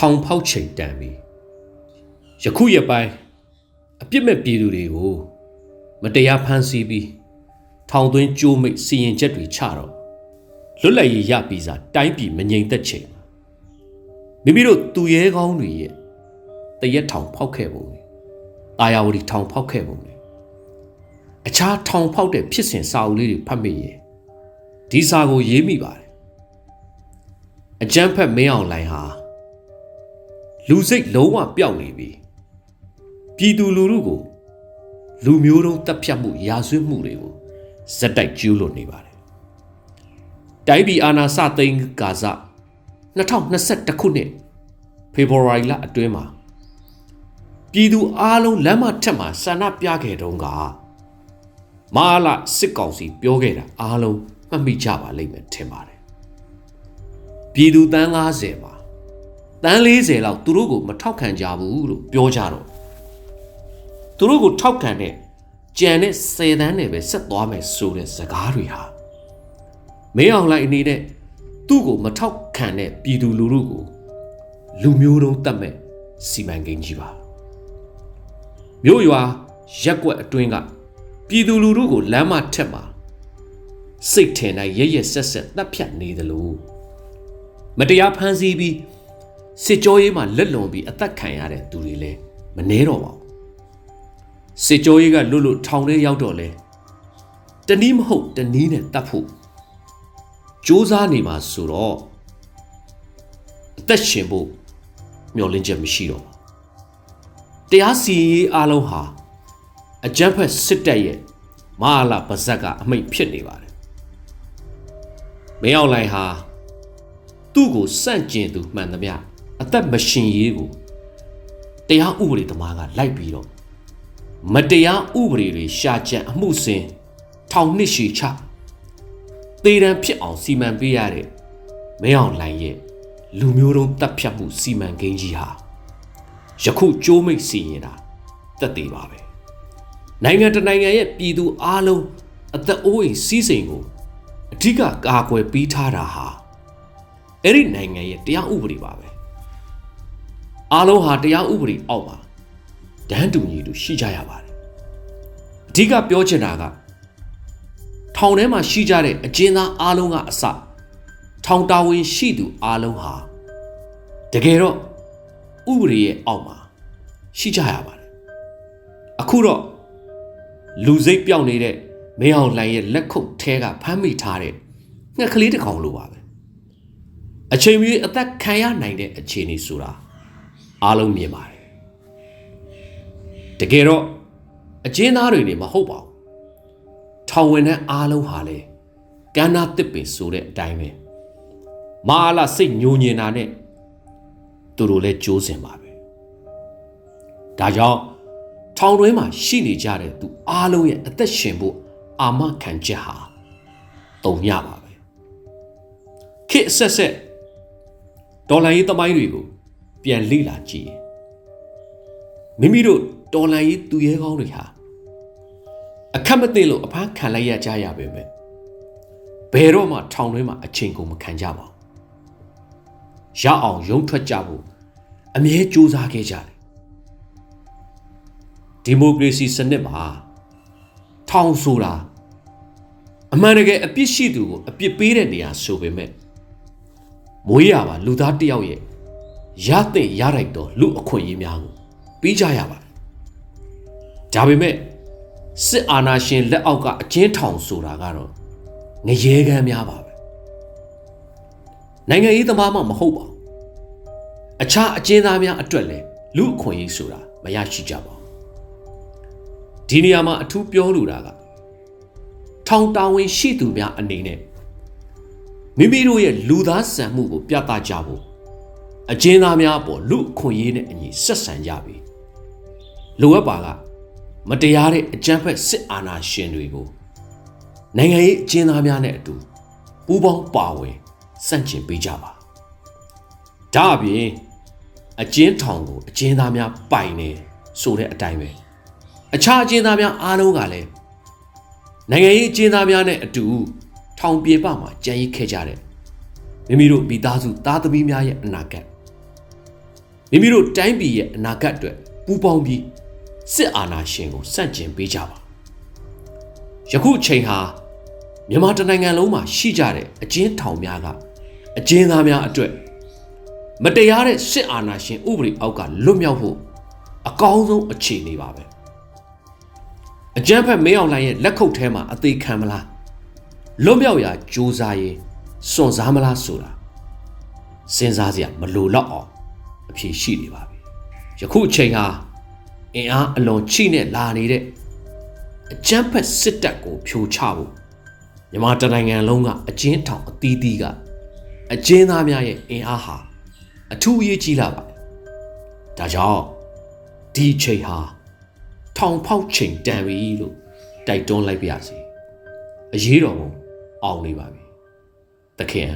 ထောင်ဖောက်ချိန်တန်ပြီယခုရပိုင်းအပြစ်မဲ့ပြည်သူတွေကိုမတရားဖမ်းဆီးပြီးထောင်သွင်းကြိုးမိတ်စီရင်ချက်တွေချတော့လွတ်လပ်ရေးရပြီးစားတိုင်းပြည်မငြိမ်သက်ချိန်မိမိတို့သူရဲကောင်းတွေရဲ့တရက်ထောင်ဖောက်ခဲ့ပုံတွေတာယာဝတီထောင်ဖောက်ခဲ့ပုံတွေအခြားထောင်ဖောက်တဲ့ဖြစ်စဉ်စာအုပ်လေးတွေဖတ်မိရင်ဒီစာကိုရေးမိပါတယ်အကျန်းဖက်မင်းအောင်လိုင်ဟာ လူစိတ်လုံးဝပျောက်နေပြီပြည်သူလူထုကိုလူမျိုးတုံးတပ်ဖြတ်မှုရာဇဝတ်မှုတွေကိုဇက်တိုက်ကျူးလွန်နေပါတယ်တိုင်းပြည်အာဏာစသိမ်းကာစ2021ခုနှစ်ဖေဖော်ဝါရီလအတွင်းမှာပြည်သူအားလုံးလမ်းမထက်မှာဆန္ဒပြခဲ့တုန်းကမဟာလစစ်ကောင်စီပြောခဲ့တာအားလုံးမှတ်မိကြပါလိမ့်မယ်ထင်ပါတယ်ပြည်သူတန်း90မှာ တန်း40လောက်သူတို့ကိုမထောက်ခံကြဘူးလို့ပြောကြတော့သူတို့ကိုထောက်ခံတဲ့ကြံတဲ့10တန်းနဲ့ပဲဆက်သွားမယ်ဆိုတဲ့စကားတွေဟာမင်းအောင်လိုက်အနေနဲ့သူ့ကိုမထောက်ခံတဲ့ပြည်သူလူထုကိုလူမျိုးတုံးတတ်မဲ့စီမံကိန်းကြီးပါမြို့ရွာရက်ွက်အတွင်းကပြည်သူလူထုကိုလမ်းမထက်မှာစိတ်ထင်တိုင်းရရဆက်ဆက်တပ်ဖြတ်နေသလိုမတရားဖမ်းဆီးပြီး စစ်ကြောရေးမှာလက်လွန်ပြီးအသက်ခံရတဲ့သူတွေလည်းမနှဲတော့ပါဘူးစစ်ကြောရေးကလွတ်လွတ်ထောင်ထဲရောက်တော့လဲတနည်းမဟုတ်တနည်းနဲ့တတ်ဖို့စူးစမ်းနေမှာဆိုတော့အသက်ရှင်ဖို့မျှော်လင့်ချက်မရှိတော့ပါတရားစီရင်အားလုံးဟာအကြမ်းဖက်စစ်တပ်ရဲ့မဟာလာပါဇက်ကအမိတ်ဖြစ်နေပါတယ်မင်းအောင်လှိုင်ဟာသူ့ကိုစန့်ကျင်သူမှန်သမျှ အသက်မရှင်ရေးကိုတရားဥပဒေသမားကလိုက်ပြီးတော့မတရားဥပဒေတွေရှာကြံအမှုစင်ထောင်နှစ်ရှည်ချသေတံဖြစ်အောင်စီမံပေးရတဲ့မင်းအောင်လှိုင်ရဲ့လူမျိုးတုံးတပ်ဖြတ်မှုစီမံကိန်းကြီးဟာယခုကြိုးမိတ်စီရင်တာတက်သေးပါပဲနိုင်ငံတနိုင်ငံရဲ့ပြည်သူအလုံးအသက်အိုးအိမ်စီးစိမ်ကိုအဓိကကာကွယ်ပေးထားတာဟာအဲ့ဒီနိုင်ငံရဲ့တရားဥပဒေပါပဲ အားလုံးဟာတရားဥပဒေအောက်မှာတန်းတူညီတူရှိကြရပါတယ်အဓိကပြောချင်တာကထောင်ထဲမှာရှိကြတဲ့အကျဉ်းသားအားလုံးကအစထောင်တာဝန်ရှိသူအားလုံးဟာတကယ်တော့ဥပဒေရဲ့အောက်မှာရှိကြရပါတယ်အခုတော့လူစိတ်ပြောင်းနေတဲ့မင်းအောင်လှိုင်ရဲ့လက်ခုပ်ထဲကဖမ်းမိထားတဲ့ငှက်ကလေးတစ်ကောင်လိုပါပဲအချိန်မီအသက်ခံရနိုင်တဲ့အခြေအနေဆိုတာ အားလုံးမြင်ပါတယ်တကယ်တော့အကျဉ်းသားတွေနေမဟုတ်ပါဘူးထောင်ဝင်တဲ့အားလုံးဟာလေကန္နာတစ်ပင်ဆိုတဲ့အတိုင်းပဲမအားလာစိတ်ညိုညင်တာနဲ့သူတို့လည်းကြိုးစင်ပါပဲဒါကြောင့်ထောင်တွင်းမှာရှိနေကြတဲ့သူအားလုံးရဲ့အသက်ရှင်ဖို့အာမခံချက်ဟာတုံညပါပဲခေတ်ဆက်ဆက်ဒေါ်လာရေးသမိုင်းတွေကို ပြန်လေ့လာကြည့်မိမိတို့ဒေါ်လာရေးသူရဲကောင်းတွေဟာအခက်မသိလို့အဖမ်းခံလိုက်ရကြရပဲပဲဘယ်တော့မှထောင်တွင်းမှာအချိန်ကုန်မခံကြပါဘူးရအောင်ရုံထွက်ကြဖို့အမြဲကြိုးစားခဲ့ကြတယ်ဒီမိုကရေစီစနစ်မှာထောင်ဆိုတာအမှန်တကယ်အပြစ်ရှိသူကိုအပြစ်ပေးတဲ့နေရာဆိုပေမဲ့မွေးရပါလူသားတယောက်ရဲ့ ရတဲ့ရလိုက်တော့လူအခွင့်အရေးများကိုပြီးကြရပါတယ်ဒါပေမဲ့စစ်အာဏာရှင်လက်အောက်ကအကျဉ်းထောင်ဆိုတာကတော့ငရေကမ်းများပါပဲနိုင်ငံရေးသမားမှမဟုတ်ပါဘူးအခြားအကျဉ်းသားများအတွက်လည်းလူအခွင့်အရေးဆိုတာမရရှိကြပါဘူးဒီနေရာမှာအထူးပြောလိုတာကထောင်တာဝန်ရှိသူများအနေနဲ့မိမိတို့ရဲ့လူသားဆန်မှုကိုပြသကြဖို့ အကျဉ်းသားများအပေါ်လူအခွင့်အရေးနဲ့အညီဆက်ဆံကြပြီလိုအပ်ပါကမတရားတဲ့အကြမ်းဖက်စစ်အာဏာရှင်တွေကိုနိုင်ငံရေးအကျဉ်းသားများနဲ့အတူပူးပေါင်းပါဝင်စန့်ကျင်ပေးကြပါဒါအပြင်အကျဉ်းထောင်ကိုအကျဉ်းသားများပိုင်နေဆိုတဲ့အတိုင်းပဲအခြားအကျဉ်းသားများအားလုံးကလည်းနိုင်ငံရေးအကျဉ်းသားများနဲ့အတူထောင်ပြေပမှာကြံရည်ခဲ့ကြတဲ့မိမိတို့မိသားစုသားသမီးများရဲ့အနာဂတ် မိမိတို့တိုင်းပြည်ရဲ့အနာဂတ်အတွက်ပူးပေါင်းပြီးစစ်အာဏာရှင်ကိုစန့်ကျင်ပေးကြပါယခုအချိန်ဟာမြန်မာတနိုင်ငံလုံးမှာရှိကြတဲ့အကျဉ်းထောင်များကအကျဉ်းသားများအတွက်မတရားတဲ့စစ်အာဏာရှင်ဥပဒေအောက်ကလွတ်မြောက်ဖို့အကောင်းဆုံးအခြေအနေပါပဲအကြမ်းဖက်မင်းအောင်လှိုင်ရဲ့လက်ခုပ်ထဲမှာအသေးခံမလားလွတ်မြောက်ရာကြိုးစားရင်စွန့်စားမလားဆိုတာစဉ်းစားစရာမလိုတော့အောင် အဖြေရှိနေပါပြီယခုအချိန်ဟာအင်အားအလွန်ချိနဲ့လာနေတဲ့အကြမ်းဖက်စစ်တပ်ကိုဖြိုချဖို့မြန်မာတနိုင်ငံလုံးကအကျဉ်းထောင်အသီးသီးကအကျဉ်းသားများရဲ့အင်အားဟာအထူးအရေးကြီးလာပါတယ်ဒါကြောင့်ဒီအချိန်ဟာထောင်ဖောက်ချိန်တန်ပြီလို့တိုက်တွန်းလိုက်ပါရစေအရေးတော်ပုံအောင်နေပါပြီသခင်